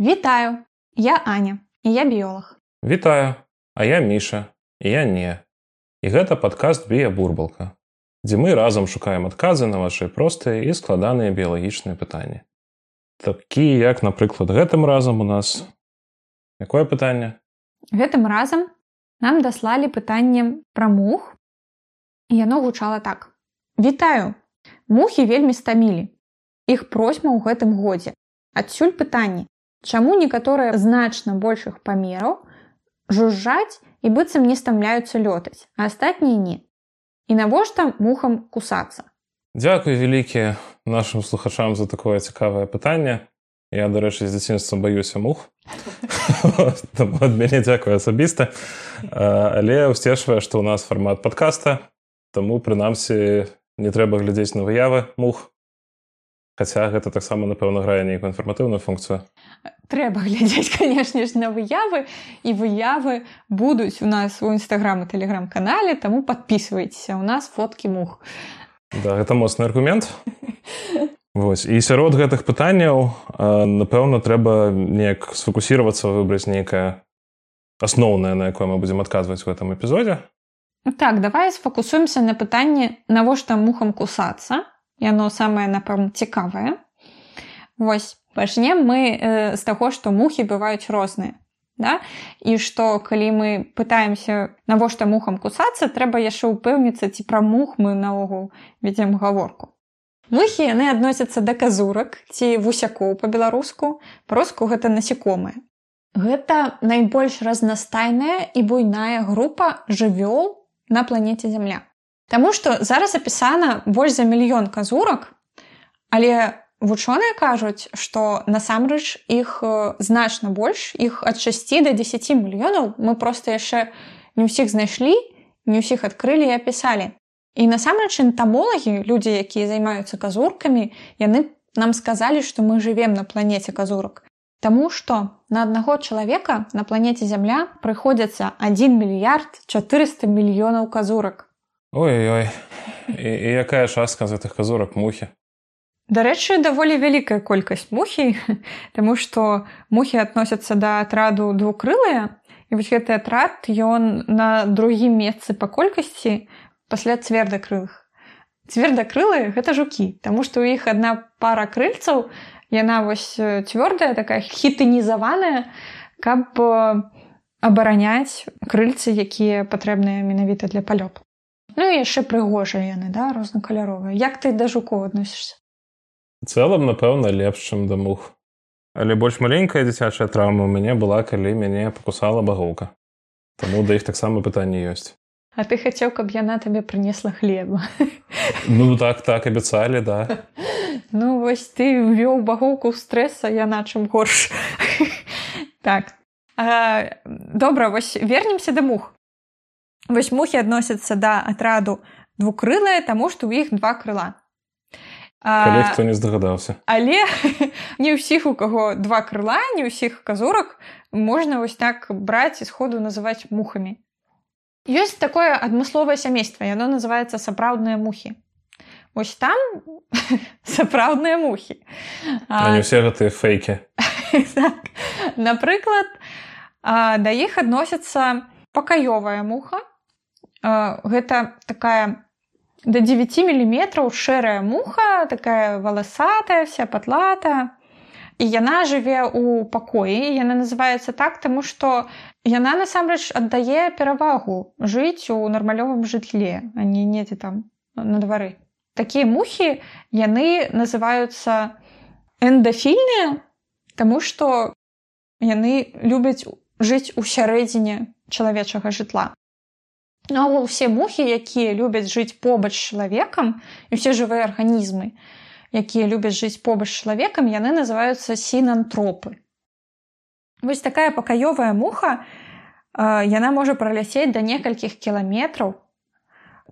Вітаю, я Аня і я біолог. Вітаю, а я міша і я не. І гэта падкаст біябурбалка, дзе мы разам шукаем адказы на вашы простыя і складаныя біялагічныя пытанні. Такі як, напрыклад, гэтым разам у нас якое пытанне? Гэтым разам нам даслалі пытанне пра мух. І яно гучала так. Вітаю, мухі вельмі стамілі. Іх просьма ў гэтым годзе. Адсюль пытанні, чаму некаторыя значна большых памераў жужжаць і быццам не стамляюцца лётаць, а астатнія не. І навошта мухам кусацца. Дзякуй вялікі нашим слухачам за такое цікавае пытанне. Я, дарэчы, з дзяцінства баюся мух. ад мяне дзякую асабіста. Але ўсцешвае, што ў нас фармат падкаста, Таму прынамсі не трэба глядзець на выявы мух. Хаця гэта таксама, напэўна, грае нейкую інфарматыўную функцыю. Трэба глядзець, канешне ж, на выявы і выявы будуць у нас у нстаграм і тэлеграм-канале, таму падпісвайцеся, у нас фоткі мух. Да, гэта моцны аргумент. Вось. І сярод гэтых пытанняў, напэўна, трэба неяк сфокусіравацца, выбраць нейкае асноўнае, на якое мы будзем адказваць у гэтым эпізодзе. Так, давай сфокусуемся на пытанні, навошта мухам кусацца. Яно самае, напэўна, цікавае. Вось пачнем мы э, з таго, што мухі бываюць розныя. Да? І што калі мы пытаемся, навошта мухам кусацца, трэба яшчэ ўпэўніцца, ці пра мух мы наогул вядзем гаворку. Мухі яны адносяцца да казурак ці вусякоў па-беларуску, проску гэта насекомыя. Гэта найбольш разнастайная і буйная група жывёл на планеце зямля. Таму што зараз апісана больш за мільён казурак, але вучоныя кажуць, што насамрэч іх значна больш іх ад 6 до 10 мільёнаў мы проста яшчэ не ўсіх знайшлі, не ўсіх адкрылі і апісалі. І насамрэч энтамолагі, людзі, якія займаюцца казуркамі, яны нам сказалі, што мы жывем на планеце казурак. Таму што на аднаго чалавека на планеце зямля прыходзяцца 1 мільярд 400 мільёнаў казурак. Ой-ой і, якая частка з гэтых казурак мухі. Дарэчы, даволі вялікая колькасць мухі, Таму што мухі адносяцца да атраду двукрылыя. І вось гэты атрад ён на другім месцы па колькасці пасля цвердакрылых. Цвердакрылы гэта жукі, Таму што ў іх адна пара крыльцаў, яна вось цвёрдая такая хітынізаваная каб абараняць крыльцы якія патрэбныя менавіта для палёту ну і яшчэ прыгожыя яны да рознакаляровыя як ты да жукоў адносішся цэлым напэўна лепш чым да мух але больш маленькая дзіцячая траўма у мяне была калі мяне пакусала багоўка Таму да іх таксама пытанне ёсць А ты хацеў, каб яна табе прынесла хлеба. Ну так так абяцалі да. Ну вось ты ввёў багоўку стрэса яна чым горш. так. А, добра, вось вернемся да мух. Вось мухі адносяцца да атраду двукрылая, таму што ў іх два крыла. А, хто не здагадаўся. Але не ўсіх у каго два крыла, не ўсіх казурак можна вось так браць і сходу называць мухамі. Ёсць такое адмысловае сямейства, яно называецца сапраўдныя мухі. Вось там сапраўдныя мухі. А не ўсе гэтыя фэйкі. так. Напрыклад, да іх адносяцца пакаёвая муха. Гэта такая да 9 міліметраў шэрая муха, такая валасатая, вся патлата. І яна жыве ў пакоі, яна называецца так, таму што яна насамрэч аддае перавагу жыць у нармалёвым жытле а не недзе там на двары такія мухі яны называюцца эндафільныя Таму што яны любяць жыць у сярэдзіне чалавечага жытла Ну усе мухі якія любяць жыць побач чалавекам і ўсе жывыя арганізмы якія любяць жыць побач чалавекам яны называюцца сінантропы Вось такая пакаёвая муха яна можа пралясець да некалькіх кіламетраў,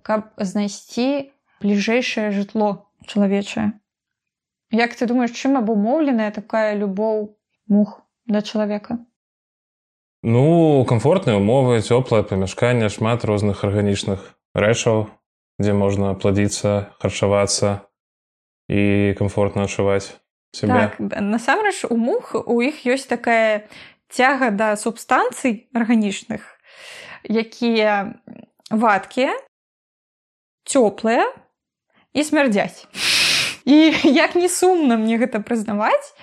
каб знайсці бліжэйшае жытло чалавечае. Як ты думаеш, чым абумоўленая такая любоў мух да чалавека? Ну, камфортныя умовы, цёплае памяшканне, шмат розных арганічных рэчаў, дзе можна пладзіцца, харчавацца і камфортна адчуваць себе так, насамрэч у мух у іх ёсць такая цяга да субстанцый арганічных якія вадкія цёплыя і смярдзяць. І як не сумна мне гэта прызнаваць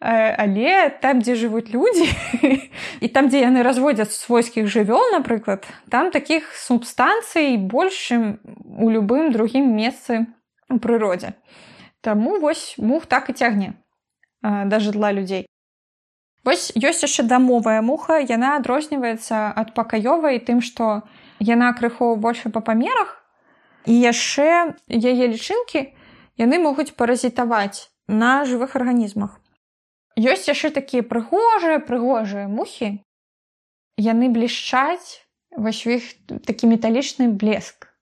але там дзе жывуць людзі і там дзе яны разводзяць свойскіх жывёл напрыклад там такіх субстанцый большым у любым другім месцы у прыродзе Таму вось мух так і цягне да жытла людзей Вось ёсць яшчэ дамовая муха яна адрозніваецца ад пакаёвай тым што яна крыху больше па памерах і яшчэ яе лічынкі яны могуць паразітаваць на жывых арганізмах ёсць яшчэ такія прыгожыя прыгожыя мухі. Яны блішчаць вось у іх такі металічны блеск.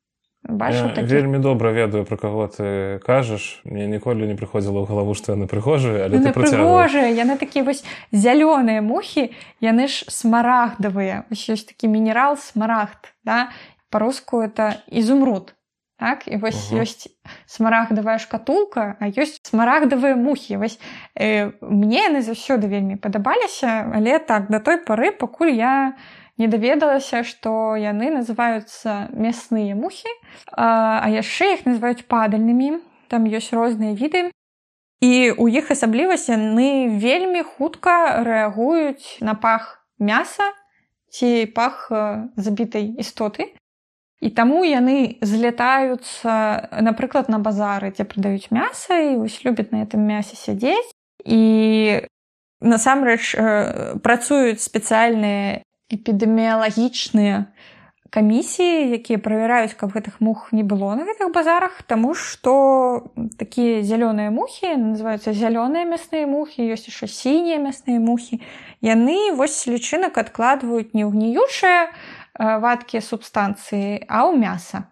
Бачу, такі... вельмі добра ведаю пра каго ты кажаш. Мне ніколі не прыходзіла ў галаву што яны прыгожыя але прыгожыя яны такія вось зялёныя мухі яны ж смарагдавыя. Ёсць такі мінерал смарагд да? Па-руску это ізумруд так і вось угу. ёсць смарагдавая шкатулка а ёсць смарагдавыя мухі. Вось э, мне яны заўсёды вельмі падабаліся але так да той пары пакуль я не даведалася што яны называюцца мясныя мухі а, а яшчэ іх называюць падальнымі. Там ёсць розныя віды. І у іх асаблівасць яны вельмі хутка рэагуюць на пах мяса ці пах забітай істоты І таму яны злятаюцца, напрыклад, на базары, дзе прадаюць мяса і вось любяць на гэтым мясе сядзець. І насамрэч працуюць спецыяльныя эпідэміялагічныя камісіі, якія правяраюць, каб гэтых мух не было на гэтых базарах, Таму што такія зялёныя мухі называюцца зялёныя мясныя мухі, ёсць яшчэ сінія мясныя мухі. Яны вось лічынак адкладваюць не ўгніючае, вадкія субстанцыі, а ў мяса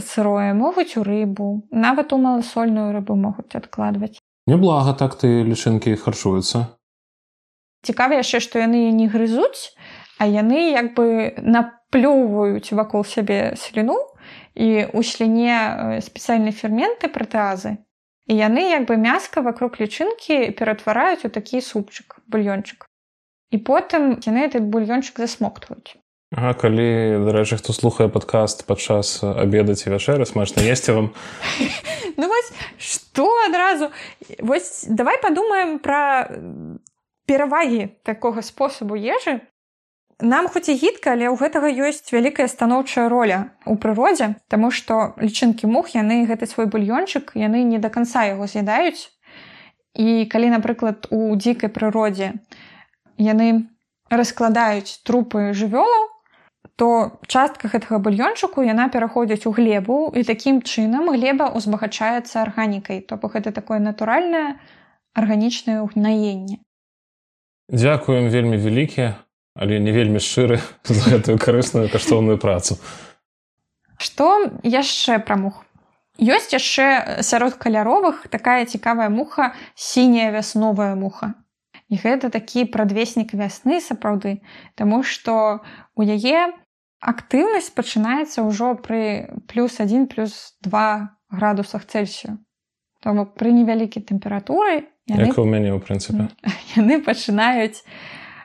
сырое могуць у рыбу, нават у маласольную рыбу могуць адкладваць. Няблага так ты лічынкі харчуюцца. Цікава яшчэ, што яны не грызуць, а яны як бы наплёўваюць вакол сябе сліну і ў сліне спецыяльныя ферменты пратэазы. І яны як бы мяска вакруг лічынкі ператвараюць у такі супчык, бульёнчык. І потым яны этот бульёнчык засмоктваюць. А калі дарэчы хто слухае падкаст падчас абеда ці вячэры смачна есці вам. Ну вось што адразу? Вось давай падумаем пра перавагі такога спосабу ежы. Нам хоць і гідка але ў гэтага ёсць вялікая станоўчая роля у прыродзе Таму што лічынкі мух яны гэты свой бульёнчык яны не да канца яго з'ядаюць. І калі напрыклад у дзікай прыродзе яны раскладаюць трупы жывёлаў то частка гэтага бульёнчыку яна пераходзіць у глебу і такім чынам глеба ўзбагачаецца арганікай. То бок гэта такое натуральнае арганічнае ўгнаенне. Дзякуем вельмі вялікія але не вельмі шчыры за гэтую карысную каштоўную працу. Што яшчэ пра мух? Ёсць яшчэ сярод каляровых такая цікавая муха сіняя вясновая муха. І гэта такі прадвеснік вясны сапраўды, Таму што у яе актыўнасць пачынаецца ўжо пры плюс 1 плюс 2 градусах цельсію. Таму пры невялікай тэмпературы яны, у мяне ў прынцыпе яны пачынаюць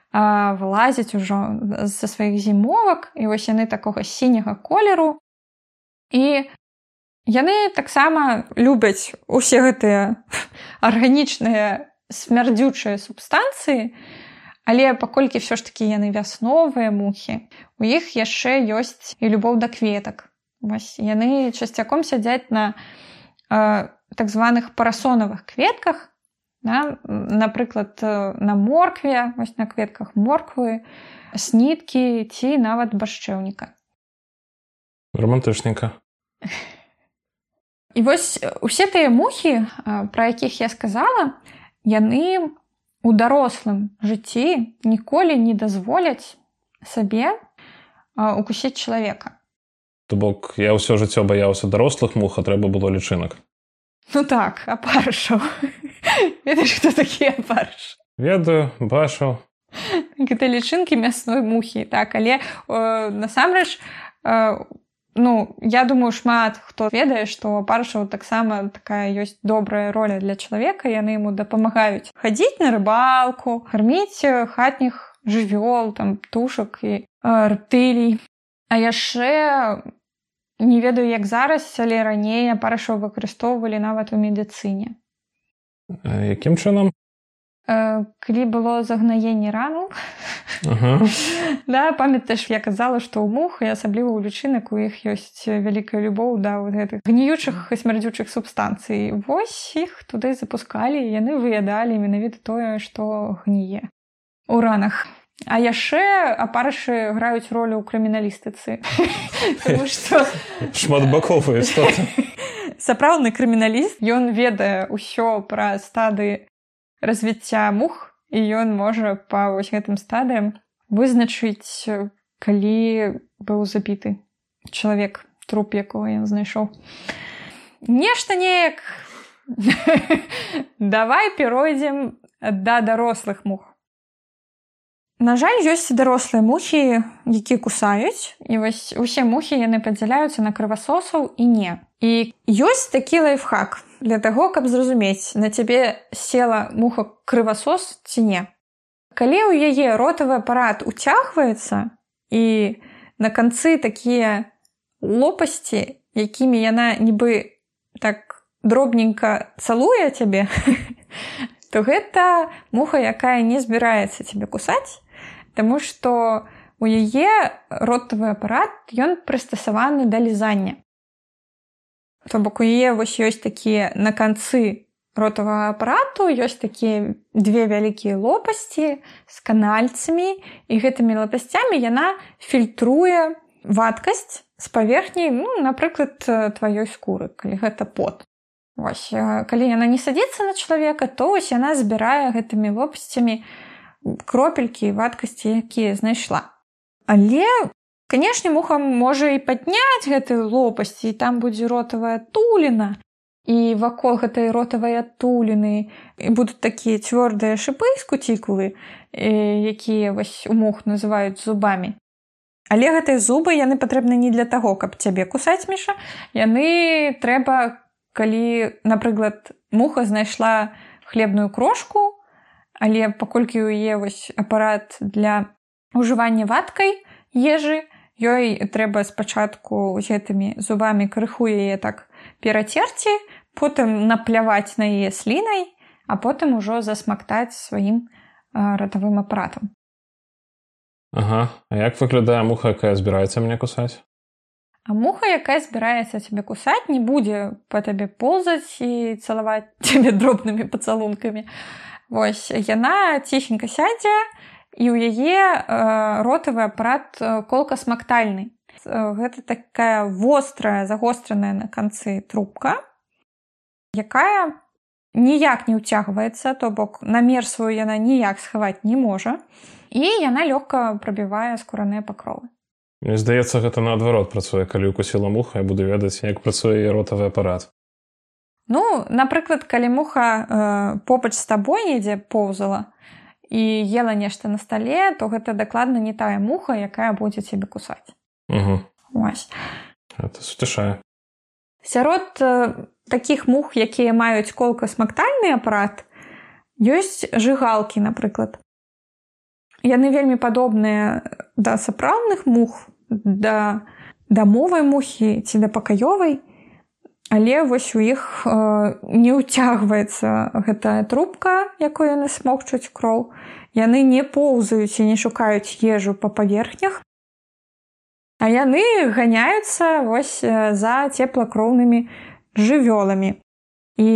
а, вылазіць ужо з-за сваіх зімовак і вось яны такога сіняга колеру. І яны таксама любяць усе гэтыя арганічныя смярдзючыя субстанцыі, але паколькі ўсё ж такі яны вясновыя мухі, у іх яшчэ ёсць і любоў да кветак. Вось, яны часцяком сядзяць на э, так званых парасонавых кветках, да? напрыклад, на моркве, вось на кветках морквы, сніткі ці нават башчэўніка. Романтычніка. І вось усе тыя мухі, пра якіх я сказала, яны у дарослым жыцці ніколі не дазволяць сабе укусіць чалавека. То бок я ўсё жыццё баяўся дарослых мух, а трэба было лічынак. Ну так, апаршаў. Ведаеш, хто такі апарш? Ведаю, бачыў. Гэта лічынкі мясной мухі, так, але насамрэч ну я думаю шмат хто ведае што паршаў таксама такая ёсць добрая роля для чалавека яны яму дапамагаюць хадзіць на рыбалку карміць хатніх жывёл там тушак і артылій а яшчэ не ведаю як зараз але раней парашоў выкарыстоўвалі нават у медыцыне. Якім чынам калі было загнаенне рану. Ага. да памятаеш я казала што ў мух і асабліва ў лічынак у іх ёсць вялікая любоў да вот гэтых гніючых смярдзючых субстанцый вось іх туды запускалі яны выядалі менавіта тое што гніе у ранах. А яшчэ апарышы граюць ролю ў крыміналістыцы шматбаковыя сапраўдны крыміналіст ён ведае ўсё пра стады развіцця мух і ён можа па вось гэтым стадыям вызначыць калі быў забіты чалавек труп якого ён знайшоў нешта неяк давай перайдзем да дарослых мух. На жаль, ёсць дарослыя мухі, якія кусаюць і вось усе мухі яны падзяляюцца на крывасосаў і не. І ёсць такі лайфхак для таго, каб зразумець, на цябе села муха крывасос ці не. Калі ў яе ротавы апарат уцягваецца і на канцы такія лопасці, якімі яна нібы так дробненька цалуе цябе, то гэта муха, якая не збіраецца цябе кусаць, Таму што у яе ротавы апарат ён прыстасаваны да лізання. То бок у яе вось ёсць такія на канцы ротавага апарату ёсць такія две вялікія лопасці з канальцамі і гэтымі лопасцямі яна фільтруе вадкасць з паверхняй ну, напрыклад тваёй скуры, калі гэта пот. Вось, калі яна не садзіцца на чалавека, то вось яна збірае гэтымі лопасцямі, кропелькі вадкасці якія знайшла але канешне муха можа і падняць гэтую лопасці і там будзе ротавая туліна. І вакол гэтай ротавай адтуліны будуць такія цвёрдыя шыпы з куцікулы якія вось у мух называюць зубамі. Але гэтыя зубы яны патрэбны не для таго каб цябе кусаць міша. Яны трэба калі напрыклад муха знайшла хлебную крошку але паколькі ў яе вось апарат для ужывання вадкай ежы ёй трэба спачатку з гэтымі зубамі крыху яе так перацерці потым напляваць на яе слінай а потым ужо засмактаць сваім ратавым апаратам. Ага. А як выглядае муха якая збіраецца мне кусаць? А муха якая збіраецца цябе кусаць не будзе па табе ползаць і цалаваць цябе дробнымі пацалункамі. Вось яна ціхенька сядзе і ў яе э, ротавы апарат колка-смактальны. Э, гэта такая вострая загостраная на канцы трубка, якая ніяк не ўцягваецца, то бок намер сваю яна ніяк схаваць не можа і яна лёгка прабівае скураныя пакровы. Мне здаецца, гэта наадварот працуе, калі укусіла муха, я буду ведаць, як працуе ротавы апарат. Ну, напрыклад, калі муха э, побач з табой недзе поўзала і ела нешта на стале, то гэта дакладна не тая муха, якая будзе цябе кусаць. Суцішае. Сярод э, такіх мух, якія маюць колка-смактальны апарат, ёсць жыгалкі, напрыклад. Яны вельмі падобныя да сапраўдных мух, да дамовай мухі ці да пакаёвай, Але вось у іх э, не ўцягваецца гэтая трубка, якой яны смокчуць кроў. Яны не поўзаюць і не шукаюць ежу па паверхнях. А яны ганяюцца вось за цеплакроўнымі жывёламі. І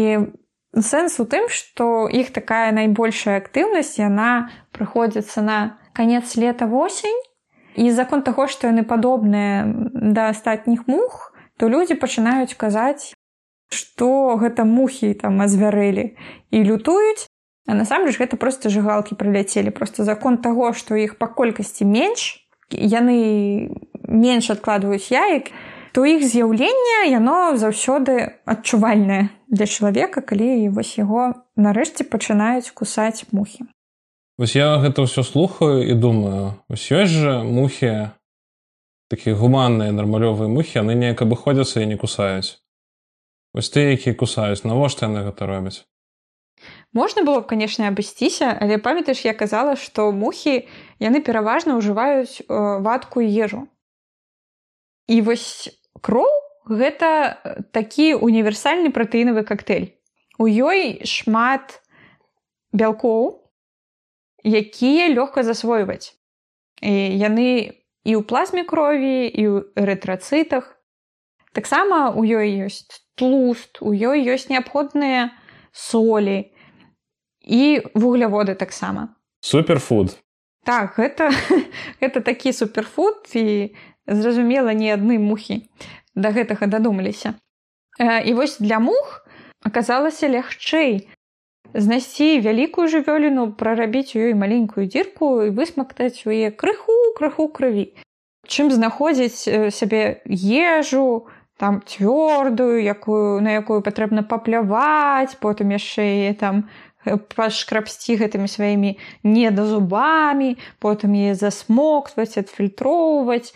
сэнс у тым, што іх такая найбольшая актыўнасць яна прыходзіцца на канец лета восень. І закон таго, што яны падобныя да астатніх мух, то людзі пачынаюць казаць, што гэта мухі там азвярэлі і лютуюць. А насамрэч гэта проста жыгалкі прыляцелі просто закон таго, што іх па колькасці менш яны менш адкладваюць яек, то іх з'яўленне яно заўсёды адчувальнае для чалавека, калі вось яго нарэшце пачынаюць кусаць мухі. Вось я гэта ўсё слухаю і думаю, ось ёсць жа мухі такія гуманныя нармалёвыя мухі яны неяк абыходзяцца і не кусаюць. Вось ты якія кусаюць навошта яны гэта робяць? Можна было б канешне абысціся але памятаеш я казала што мухі яны пераважна ўжываюць э, вадку ежу. І вось кроў гэта э, такі універсальны пратэінавы коктейль у ёй шмат бялкоў якія лёгка засвойваць. І яны і ў плазме крові і ў эрытрацытах. Таксама у ёй ёсць тлуст у ёй ёсць неабходныя солі і вугляводы таксама. Суперфуд. Так гэта гэта такі суперфуд і зразумела не адны мухі да гэтага дадумаліся. І вось для мух аказалася лягчэй знайсці вялікую жывёліну прарабіць у ёй маленькую дзірку і высмактаць у яе крыху крыху крыві чым знаходзіць сябе ежу там цвёрдую якую на якую патрэбна папляваць потым яшчэ там пашкрабсці гэтымі сваімі недазубамі, потым яе засмокваць, адфільтроўваць.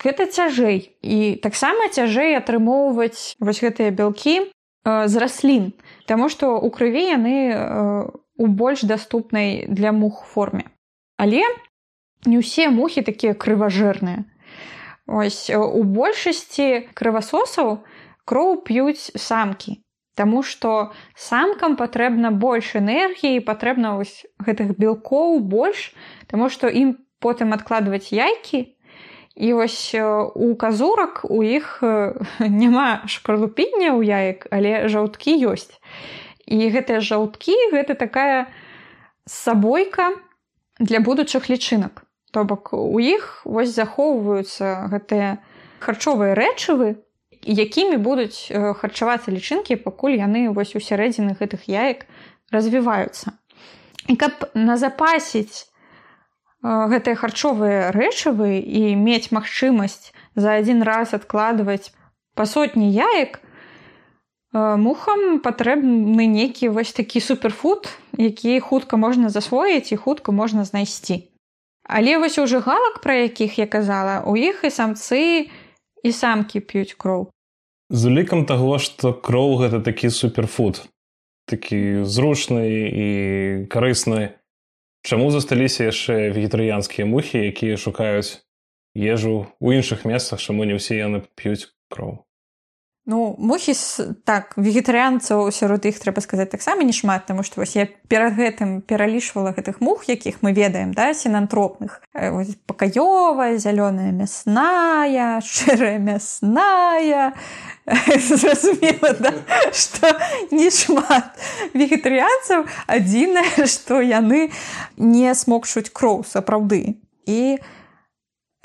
Гэта цяжэй. І таксама цяжэй атрымоўваць вось гэтыя бялкі з раслін, Таму што ў крыві яны э, у больш даступнай для мух форме. Але не ўсе мухі такія крыважэрныя. Ось у большасці крывасосаў кроў п'юць самкі. Таму што самкам патрэбна больш энергіі, патрэбна вось гэтых белкоў больш, Таму што ім потым адкладваць яйкі. І вось у казурак у іх няма шкарлупіння ў яек, але жаўткі ёсць. І гэтыя жаўткі гэта такая сабойка для будучых лічынак. То бок у іх вось захоўваюцца гэтыя харчовыя рэчывы, якімі будуць харчавацца лічынкі пакуль яны вось у сярэдзіны гэтых яек развіваюцца і каб назапасіць гэтыя харчовыя рэчывы і мець магчымасць за адзін раз адкладваць па сотні яек мухам патрэбны нейкі вось такі суперфуд які хутка можна засвоіць і хутка можна знайсці але вось у жыгалак пра якіх я казала у іх і самцы і самкі п'юць кроў. З улікам таго, што кроў гэта такі суперфуд, такі зручны і карысны. Чаму засталіся яшчэ вегетарыянскія мухі, якія шукаюць ежу ў іншых месцах, чаму не ўсе яны п'юць кроў. Ну мухі так вегетарыянцаў сярод іх трэба сказаць таксама не шмат таму што вось я перад гэтым пералічвала гэтых мух якіх мы ведаем да сенантропных пакаёвая зялёная мясная шчырая мясная. Зразумела да, што не шмат вегетарыянцаў адзінае што яны не смокчуць кроў сапраўды. І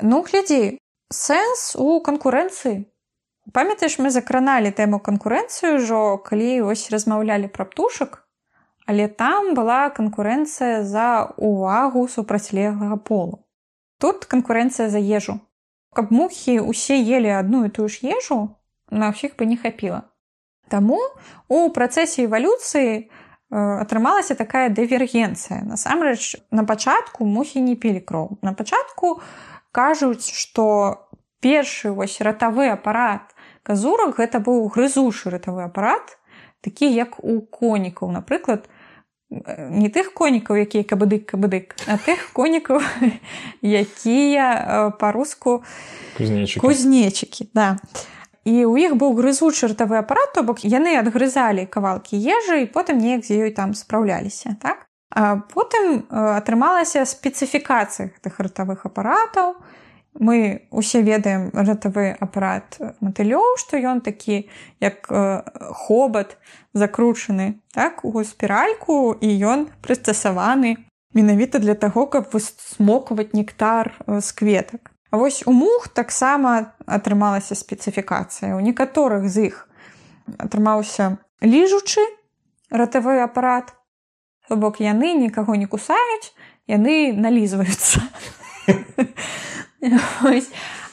ну глядзі сэнс у канкурэнцыі памятаеш мы закраналі тэму канкурэнцыю ўжо калі вось размаўлялі пра птушак але там была канкурэнцыя за увагу супрацьлеглага полу. Тут канкурэнцыя за ежу. Каб мухі усе ели адну і тую ж ежу на ўсіх бы не хапіла. Таму у працэсе эвалюцыі э, атрымалася такая дывергенцыя. Насамрэч на пачатку мухі не пілі кроў. На пачатку кажуць што першы вось ратавы апарат казурак гэта быў грызушы рытавы апарат такі як у конікаў. Напрыклад не тых конікаў якія кабыдык кабыдык а тых конікаў якія па-руску кузнечыкі. да. І у іх быў грызучы ртавы апарат то бок яны адгрызалі кавалкі ежы і потым неяк з ёй там спраўляліся так? А потым атрымалася спецыфікацыя гэтых ртавых апаратаў мы усе ведаем ратавы апарат матылёў што ён такі як э, хобат закручаны так у спіральку і ён прыстасаваны менавіта для таго каб смокваць нектар з э, кветак. А вось у мух таксама атрымалася спецыфікацыя. У некаторых з іх атрымаўся ліжучы ратавы апарат. Бок яны нікаго не кусаюць яны налізваюцца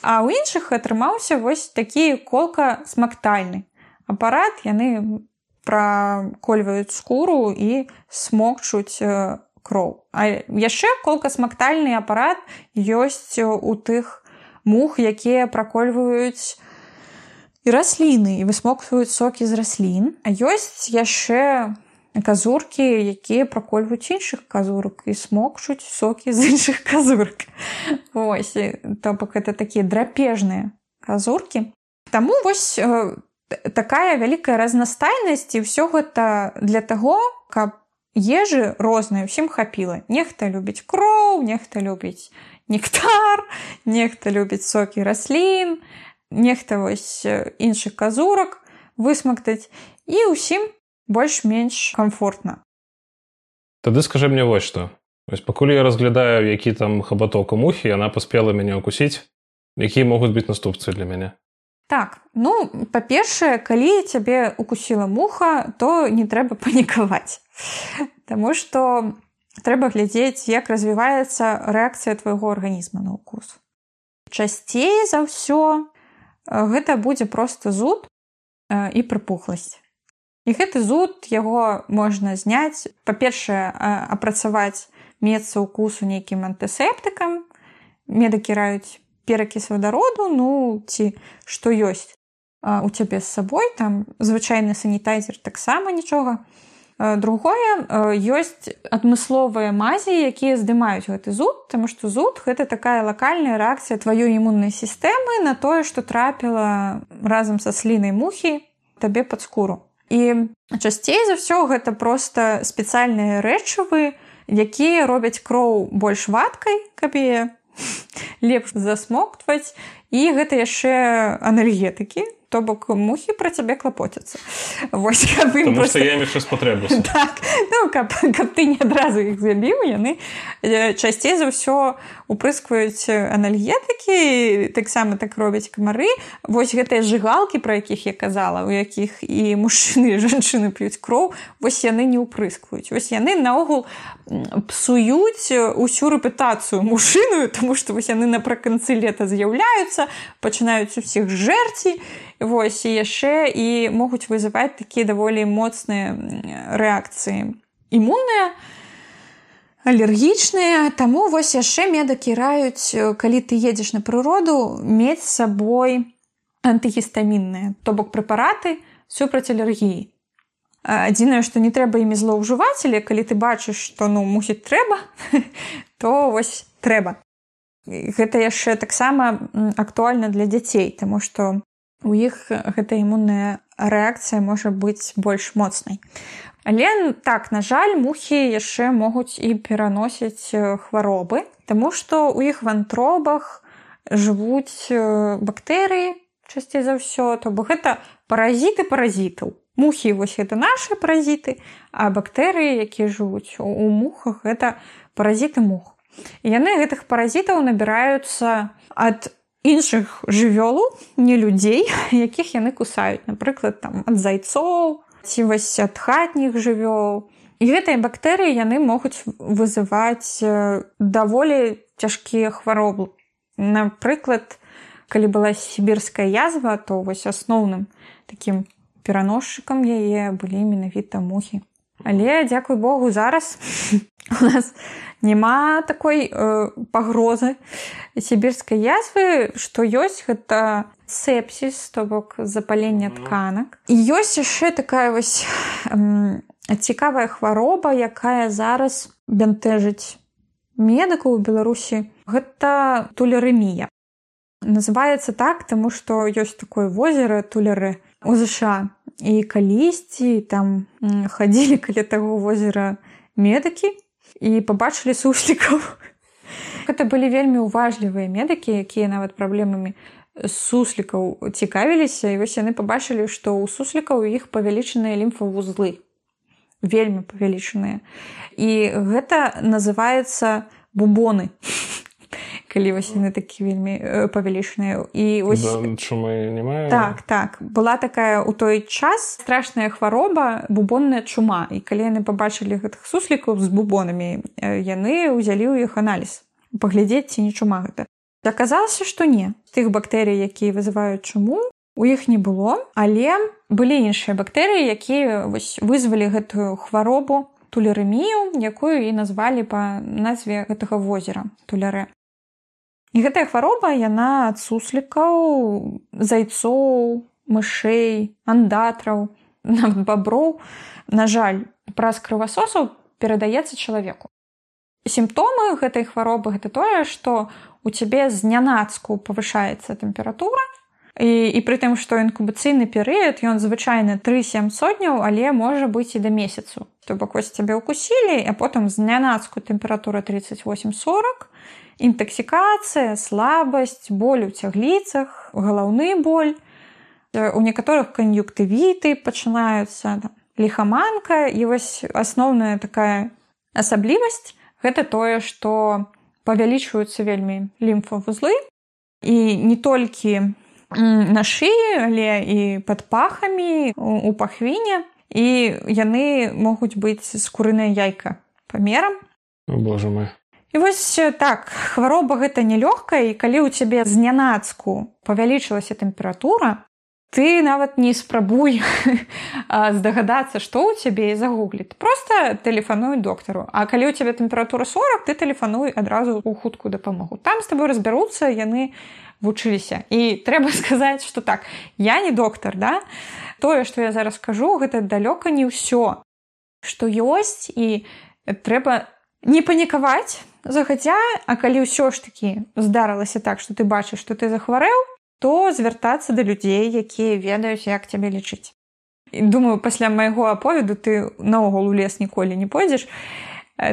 А ў іншых атрымаўся вось такі колка смактальны. апарат яны пракольваюць скуру і смокчуць кроў. А яшчэ колка смактальны апарат ёсць у тых мух якія пракольваюць і расліны і высмокваюць сокі з раслін а ёсць яшчэ казуркі якія пракольваюць іншых казурак і смокчуць сокі з іншых казурак ось то бок это такія драпежныя казуркі Таму вось э, такая вялікая разнастайнасць і ўсё гэта для таго каб ежы розныя ўсім хапіла нехта любіць кроў нехта любіць нектар нехта любіць сокі раслін нехта вось іншых казурак высмактаць і ўсім больш-менш комфортна тады скажи мне вось што вось пакуль я разглядаю які там хабаток у мухі яна паспела мяне укусіць якія могуць быць наступцы для мяне так ну па-першае калі цябе укусіла муха то не трэба панікаваць Таму што трэба глядзець як развіваецца рэакцыя твайго арганізма на укус. Часцей за ўсё гэта будзе просто зуд і прыпухласць. І гэты зуд яго можна зняць, па-першае, апрацаваць месца укусу нейкім антысептыкам, медакі раюць перакіс вадароду, ну ці што ёсць у цябе з сабой, там звычайны санітайзер таксама нічога. Другое ёсць адмысловыя мазі якія здымаюць гэты зуд тому что зуд гэта такая лакальная рэакцыя тваёй імуннай сістэмы на тое что трапіла разам са слінай мухі табе под скуру і часцей за ўсё гэта просто спецыяльныя рэчывы якія робяць кроў больш вадкай каб лепш засмоктваць. І гэта яшчэ анальгетыкі то бок мухі пра цябе клапоцяцца. Просто... спатрэбу так, ну, каб, каб ты не адразу іх забіў яны часцей за ўсё упрыскваюць анальгетыкі таксама так робяць камары вось гэтыя жыгалкі пра якіх я казала у якіх і мужчыны жанчыны п'юць кроў вось яны не ўпрыскваюць вось яны наогул псуюць усю рэпутацыю мужчыную тому што вось яны напрыканцы лета з'яўляюцца пачынаюць усіх жэрці Вось і яшчэ і могуць вызываць такія даволі моцныя рэакцыі імунныя, алергічныя, Таму вось яшчэ медакі раюць, калі ты едзеш на прыроду, мець з сабой антыгістамінныя, то бок прэпараты супраць алергіі. Адзінае, што не трэба імі злоўжываць, але калі ты бачыш, што ну мусіць трэба, то вось трэба. Гэта яшчэ таксама актуальна для дзяцей, таму што у іх гэта імунная рэакцыя можа быць больш моцнай. Але так, на жаль, мухі яшчэ могуць і пераносіць хваробы, Таму што ў іх вантробах жывуць бактэрыі часцей за ўсё, то бок гэта паразіты паразітаў. Мухі вось гэта нашы паразіты, а бактэрыі, якія жывуць у мухах, гэта паразіты мух. І яны гэтых паразітаў набіраюцца ад іншых жывёлу не людзей якіх яны кусаюць. Напрыклад там ад зайцоў ці вось ад хатніх жывёл. І гэтыя бактэрыі яны могуць вызываць даволі цяжкія хваробы. Напрыклад калі была сібірская язва то вось асноўным такім пераносчыкам яе былі менавіта мухі. Але дзякуй богу зараз у нас няма такой э, пагрозы сібірскай язвы што ёсць гэта сепсіс то бок запалення тканак. І ёсць яшчэ такая вось э, цікавая хвароба якая зараз бянтэжыць медыку ў беларусі. Гэта тулерэмія. Называецца так таму што ёсць такое возера тулеры у ЗША. І калісьці там хадзілі каля таго возера медыкі і пабачылі суслікаў. Гэта былі вельмі ўважлівыя медыкі, якія нават праблемамі суслікаў цікавіліся і вось яны пабачылі, што ў суслікаў у іх павялічаныя лімфавузлы вельмі павялічаныя. І гэта называецца бубоны калі вось яны такі вельмі э, павялічныя і ось... чумы так так. Была такая у той час страшная хвароба бубонная чума. І калі яны пабачылі гэтых суслікаў з бубонамі э, яны ўзялі ў іх аналіз. Паглядзець ці не чума гэта. Аказалася што не. Тых бактэрый якія вызываюць чуму у іх не было. Але былі іншыя бактэрыі якія вызвалі гэтую хваробу тулерэмію якую і назвалі па назве гэтага возера тулярэ і гэтая хвароба яна ад суслікаў зайцоў мышэй андатраў нават баброў. На жаль праз крывасосаў перадаецца чалавеку. Сімптомы гэтай хваробы гэта тое што у цябе знянацку павышаецца тэмпература і, і пры тым што інкубацыйны перыяд ён звычайна 37 сотняў але можа быць і да месяцу. То бок вось цябе ўкусілі а потым знянацку тэмпература 3840 інтаксікацыя слабасць боль у цягліцах галаўны боль. У некаторых кан'юктывіты пачынаюцца лихаманка і вось асноўная такая асаблівасць гэта тое што павялічваюцца вельмі лімфавузлы і не толькі на шыі але і пад пахамі у пахвіне і яны могуць быць скурыная яйка памерам Боже мой І вось так хвароба гэта нелёгкая і калі ў цябе знянацку павялічылася тэмпература ты нават не спрабуй здагадацца што ў цябе і загугліць просто тэлефануй доктару. А калі ў цябе тэмпература 40 ты тэлефануй адразу у хуткую дапамогу. Там з тобой разбяруцца яны вучыліся. І трэба сказаць что так я не доктар да? Тое што я зараз скажу гэта далёка не ўсё што ёсць і трэба не панікаваць загадзя а калі ўсё ж такі здарылася так што ты бачыш што ты захварэў то звяртацца да людзей, якія ведаюць, як цябе лічыць. І думаю, пасля майго аповеду ты наогул у лес ніколі не пойдзеш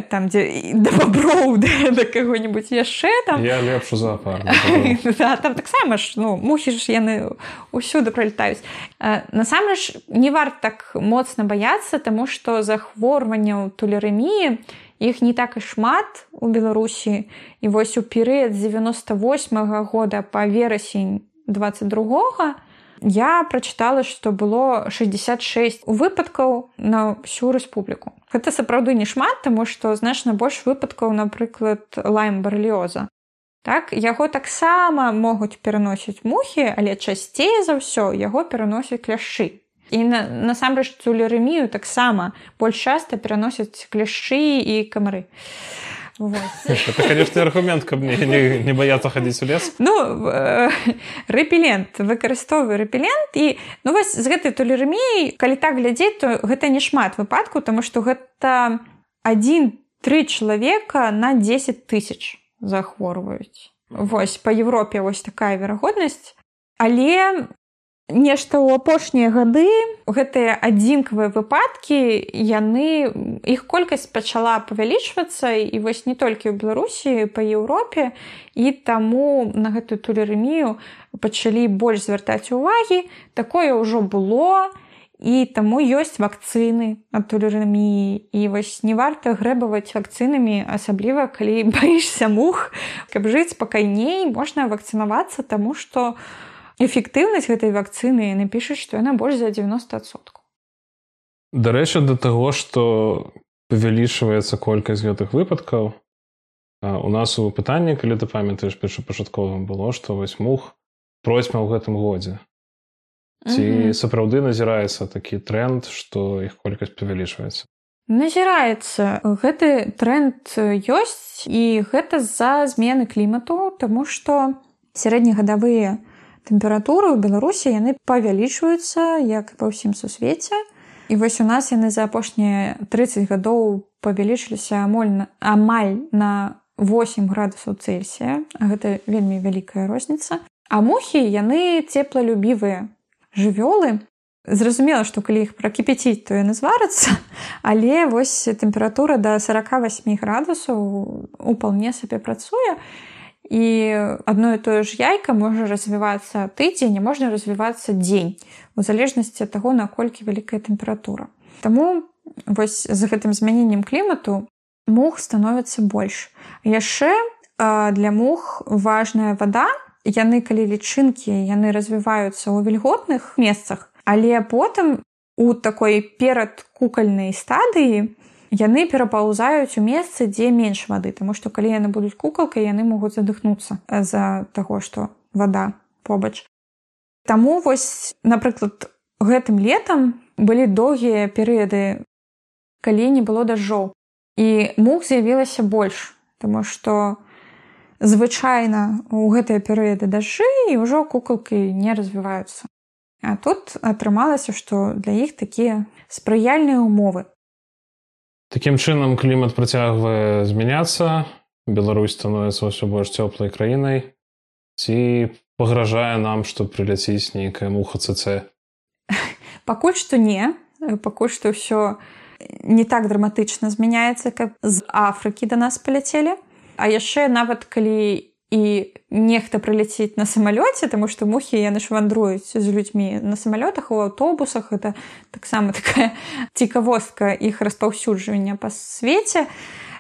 там дзе да баброў да, да каго-нибудь яшчэ там. Я лепш зоапар да, там таксама ж ну мухі ж яны ўсюды пролетаюць насамрэч не варт так моцна баяцца таму што захворванняў тулерэміі іх не так і шмат у беларусі. І вось у перыяд 98 -го года па верасень 22 я прачытала што было 66 выпадкаў на всю рэспубліку. Гэта сапраўды не шмат таму што значна больш выпадкаў напрыклад лайм барліоза так яго таксама могуць пераносіць мухі але часцей за ўсё яго пераносяць кляшчы і насамрэч на цулерэмію таксама больш часта пераносяць кляшчы і камары Это, конечно, аргумент, каб мне не, не баяцца хадзіць у лес. Ну э, рэпелент выкарыстоўваю рэпелент і ну вось з гэтай толерэміяй, калі так глядзець, то гэта не шмат выпадку, таму што гэта адзін-тры чалавека на 10 тысяч захворваюць. Вось па Еўропе вось такая верагоднасць. Але нешта ў апошнія гады гэтыя адзінкавыя выпадкі яны іх колькасць пачала павялічвацца і вось не толькі ў беларусі па еўропе і таму на гэтую тулерэмію пачалі больш звяртаць увагі. Такое ўжо было і таму ёсць вакцыны ад тулерэміі. І вось не варта грэбаваць вакцынамі асабліва калі баішся мух. Каб жыць спакайней можна вакцынавацца таму што у эфектыўнасць гэтай вакцыны напішуць што яна больш за 90сот дарэчы да таго што павялічваецца колькасць гэтых выпадкаў у нас у пытанні калі ты памятаеш першапачатковым было што вось мух просьма ў гэтым годзе. Ці mm -hmm. сапраўды назіраецца такі тренд што іх колькасць павялічваецца? Назіраецца. Гэты тренд ёсць і гэта з-за змены клімату тому што сярэднегадавыя тэмпературы ў беларусі яны павялічваюцца як па ўсім сусвеце. І вось у нас яны за апошнія 30 гадоў павялічыліся амоль амаль на 8 градусаў цельсія. Гэта вельмі вялікая розніца. А мухі яны цеплалюбівыя жывёлы. Зразумела што калі іх пракіпяціць то яны зварацца але вось тэмпература до 48 градусаў упалне сабе працуе. і і адно і тое ж яйка можа развівацца тыдзень можна развівацца дзень у залежнасці ад таго наколькі вялікая тэмпература Таму вось з гэтым змяненнем клімату мух становіцца больш яшчэ для мух важная вада яны калі лічынкі яны развіваюцца ў вільготных месцах але потым у такой перад кукальнай стадыі яны перапаўзаюць у месцы дзе менш вады тому что калі яны будуць кукалкай яны могуць задыхнуцца з-за таго што вода побач Таму вось напрыклад гэтым летам былі доўгія перыяды калі не было дажджоў і мух з'явілася больш тому что звычайна у гэтыя перыяды дажджы і ўжо кукалкі не развіваюцца. А тут атрымалася, што для іх такія спрыяльныя ўмовы. Такім чынам клімат працягвае змяняцца, Беларусь становіцца ўсё больш цёплай краінай ці пагражае нам, што прыляціць нейкая муха ЦЦ. Пакуль што не, пакуль што ўсё не так драматычна змяняецца, каб з Афрыкі да нас паляцелі. А яшчэ нават калі і нехта прыляціць на самалёце, таму што мухі яны ж вандруюць з людзьмі на самалётах у аўтобусах это таксама такая цікавостка іх распаўсюджвання па свеце.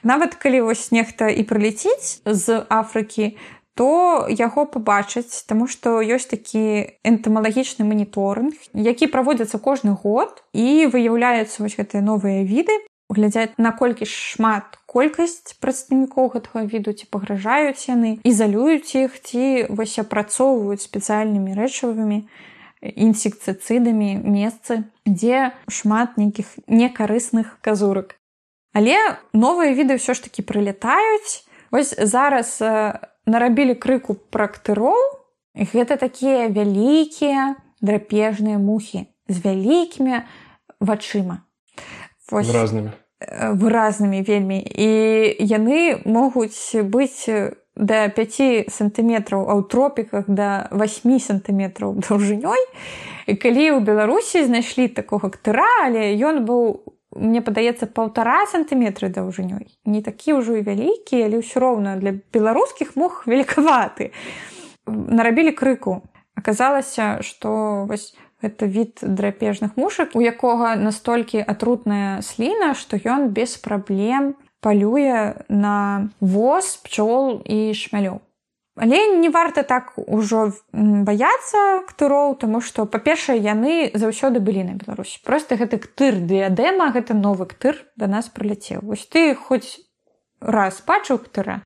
Нават калі вось нехта і прыліціць з Афрыкі, то яго пабачыць, таму што ёсць такі энтамалагічны маніторынг, які праводзіцца кожны год і выяўляюцца вось гэтыя новыя віды глядзяць наколькі шмат колькасць прадстаўнікоў гэтага віду ці пагражаюць яны ізалююць іх ці вось апрацоўваюць спецыяльнымі рэчывымі інсекцыцыдамі месцы дзе шмат нейкіх некарысных казурак. Але новыя віды ўсё ж таки прылетаюць ось зараз нарабілі крыку практыроў гэта такія вялікія драпежныя мухі з вялікімі вачыма. Выразнымі выразнымі вельмі. І яны могуць быць да 5 сантыметраў а ў тропіках да 8 сантыметраў даўжынёй. І калі ў беларусі знайшлі такога ктыра але ён быў мне падаецца полтора сантыметры даўжынёй. Не такі ўжо і вялікі але ўсё роўна для беларускіх мог великаваты нарабілі крыку. Аказалася што вось гэта від драпежных мушак у якога настолькі атрутная сліна што ён без праблем палюе на воз пчол і шмялёў. Але не варта так ужо баяцца ктыроў тому што па-першае яны заўсёды былі на беларусі. Просто гэты ктыр дыядэма гэта новы ктыр да нас прыляцеў. Вось ты хоць раз бачыў ктыра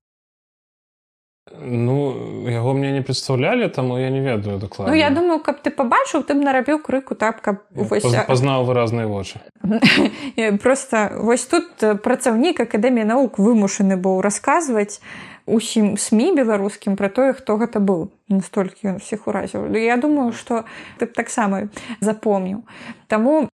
Ну яго мне не прадстаўлялі, таму я не ведаю дакладна. Ну, я думаю, каб ты пабачыў, ты б нарабіў крыку так, каб вось... пазнаў выразныя вочы. просто вось тут працаўнік акадэміі навук вымушаны быў расказваць усім сМ беларускім пра тое, хто гэта быў настолькі ён усіх уразіў. Я думаю, што ты таксама запомніў. Таму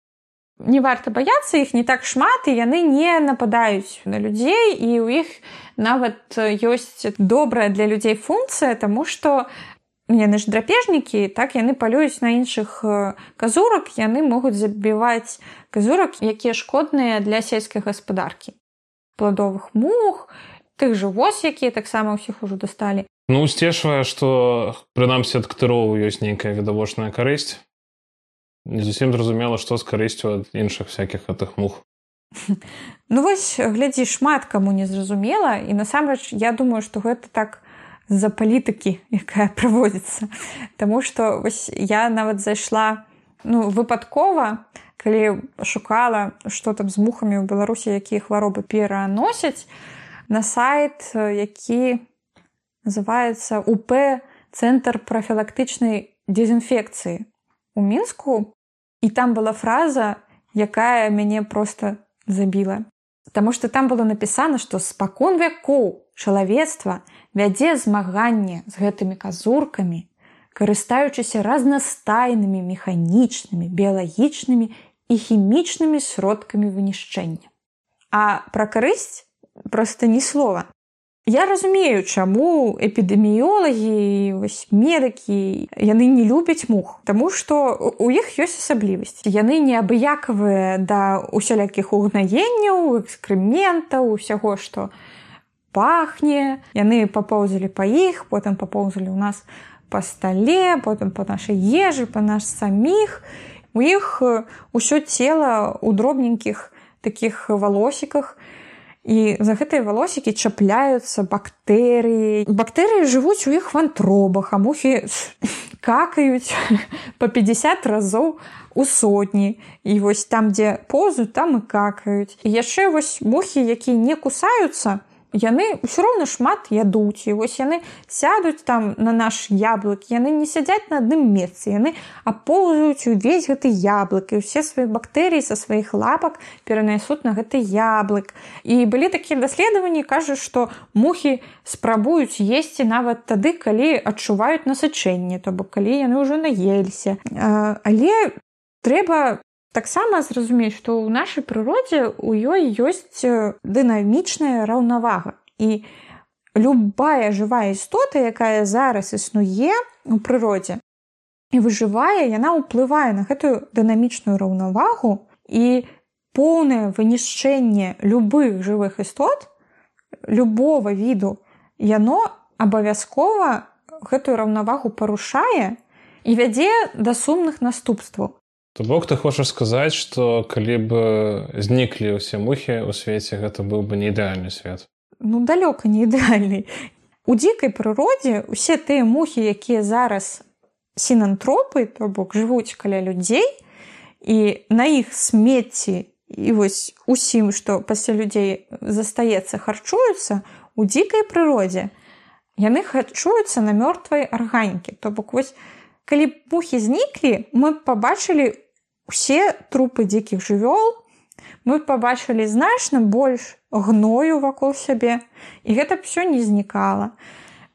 не варта баяцца іх не так шмат і яны не нападаюць на людзей і ў іх нават ёсць добрая для людзей функцыя тому что яны ж драпежнікі так яны палююць на іншых казурак яны могуць забіваць казурак якія шкодныя для сельскай гаспадаркі пладовых мух тых жа воз якія таксама ўсіх ужо дасталі ну сцешвае што прынамсі ад ктыроў ёсць нейкая відавочная карысць не зусім зразумела што з карысцю ад іншых всякихх гэтых мух. Ну вось глядзі шмат каму не зразумела і насамрэч я думаю што гэта так з-за палітыкі якая праводзіцца. Таму што вось я нават зайшла ну выпадкова калі шукала што там з мухамі ў беларусі якія хваробы пераносяць на сайт які называется уп цэнтр прафілактычнай дезінфекцыі. У мінску і там была фраза якая мяне просто забіла. Таму што там было напісана што спакон вякоў чалавецтва вядзе змаганне з гэтымі казуркамі карыстаючыся разнастайнымі механічнымі біялагічнымі і хімічнымі сродкамі вынішчэння. А пра карысць просто ні слова Я разумею, чаму эпідэміёлагі медыкі яны не любяць мух, Таму што у іх ёсць асаблівасць. Яны неабыякавыя да усялякіх угнаенняў, экскрэментаў, усяго, што пахне, яны папоўзалі па іх, потым папоўзалі ў нас па стале, потым па нашай ежы, па наш саміх. У іх ўсё цела ў дробненькіх такіх валосіках, і за гэтыя валосікі чапляюцца бактэрыі. Бактэрыі жывуць у іх вантробах а мухі какаюць по 50 разоў у сотні. І вось там дзе позу там і какаюць. І яшчэ вось мухі якія не кусаюцца яны ўсё роўна шмат ядуць і вось яны сядуць там на наш яблык яны не сядзяць на адным месцы яны апоўзаюць увесь гэты яблык і ўсе свае бактэрыі са сваіх лапак перанясуць на гэты яблык. І былі такія даследаванні кажуць што мухі спрабуюць есці нават тады калі адчуваюць насычэнне то бок калі яны ўжо наеліся. Але трэба таксама зразумець што ў нашай прыродзе у ёй ёсць дынамічная раўнавага. І любая жывая істота якая зараз існуе у прыродзе і выжывае яна ўплывае на гэтую дынамічную раўнавагу і поўнае вынішчэнне любых жывых істот любого віду. Яно абавязкова гэтую раўнавагу парушае і вядзе да сумных наступстваў То бок ты хочаш сказаць, што калі б зніклі ўсе мухі ў свеце, гэта быў бы не ідэальны свет. Ну далёка не ідэальны. У дзікай прыродзе усе тыя мухі, якія зараз сінантропы, то бок жывуць каля людзей і на іх смецці і вось усім, што пасля людзей застаецца харчуюцца у дзікай прыродзе. Яны харчуюцца на мёртвай арганікі. То бок вось, калі мухі зніклі, мы пабачылі усе трупы дзікіх жывёл. Мы пабачылі значна больш гною вакол сябе і гэта б все не знікала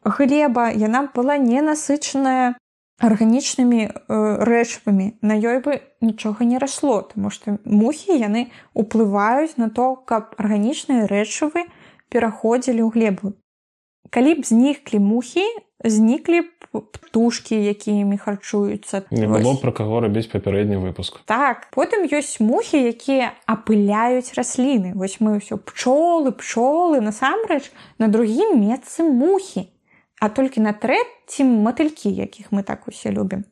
глеба яна была ненасычаная арганічнымі э, рэчывамі на ёй бы нічога не расло тому что мухі яны уплываюць на то каб арганічныя рэчывы пераходзілі ў глебу калі б зніклі мухі зніклі птушкі якімі харчуюцца. Не было пра каго рабіць папярэдні выпуск. Так потым ёсць мухі якія апыляюць расліны. Вось мы ўсё пчолы пчолы насамрэч на другім месцы мухі. А толькі на трэцім матылькі якіх мы так усе любім.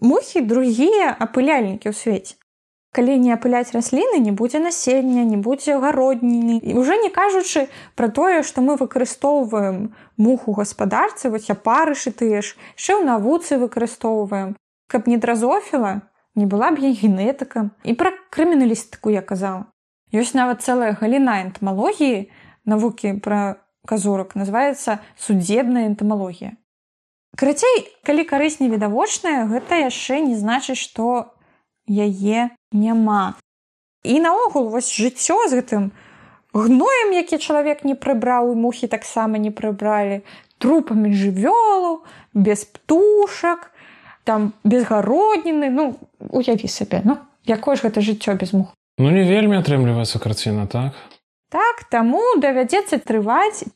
Мухі другія апыляльнікі ў свеце калі не апыляць расліны не будзе насення не будзе гародніны. І уже не кажучы пра тое што мы выкарыстоўваем муху гаспадарцы вось апарышы тыя ж яшчэ ў навуцы выкарыстоўваем. Каб не дразофіла не была б я генетыкам. І пра крыміналістыку я казала. Ёсць нават цэлая галіна энтамалогіі навукі пра казурак называется судебная энтамалогія. Карацей калі карысць невідавочная гэта яшчэ не значыць што яе няма. І наогул вось жыццё з гэтым гноем, які чалавек не прыбраў і мухі таксама не прыбралі, трупамі жывёлу, без птушак, там без гародніны, ну уяві сабе, ну якое ж гэта жыццё без мух. Ну не вельмі атрымліваецца карціна так. Так, таму давядзецца трываць э,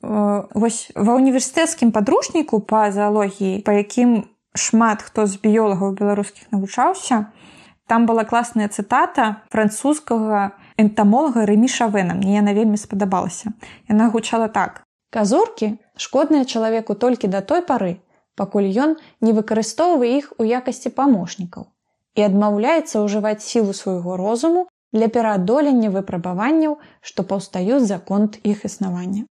вось ва універсітэцкім падручніку па заалогіі, па якім шмат хто з біёлагаў беларускіх навучаўся, Там была класная цытата французскага энтамолага рэмішавена мне яна вельмі спадабалася. Яна гучала так: Казуркі шкодныя чалавеку толькі да той пары, пакуль ён не выкарыстоўвае іх у якасці памочнікаў і адмаўляецца ўжываць сілу свайго розуму для пераадолення выпрабаванняў, што паўстаюць за конт іх існавання.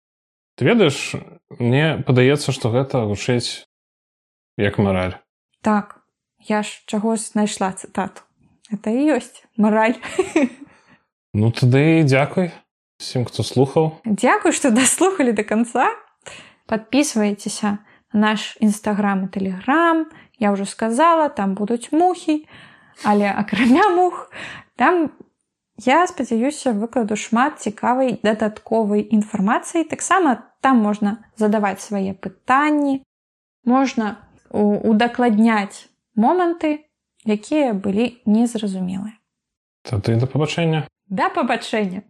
Ты ведаеш, мне падаецца, што гэта вучыць як мараль. Так, я ж чаго знайшла цытату это і ёсць мараль ну тады дзякуй всем хто слухаў дзякуй что даслухали до конца. Подписывайтеся наш нстаграм и телеграм. Я уже сказала там будуць мухі але акрамя мух. Там я спадзяюся выкладу шмат цікавай дадатковай інфармацыі таксама там можна задаваць свае пытанні. Можна удакладняць моманты якія былі незразумелыя. Тады да пабачэння. Да пабачэння.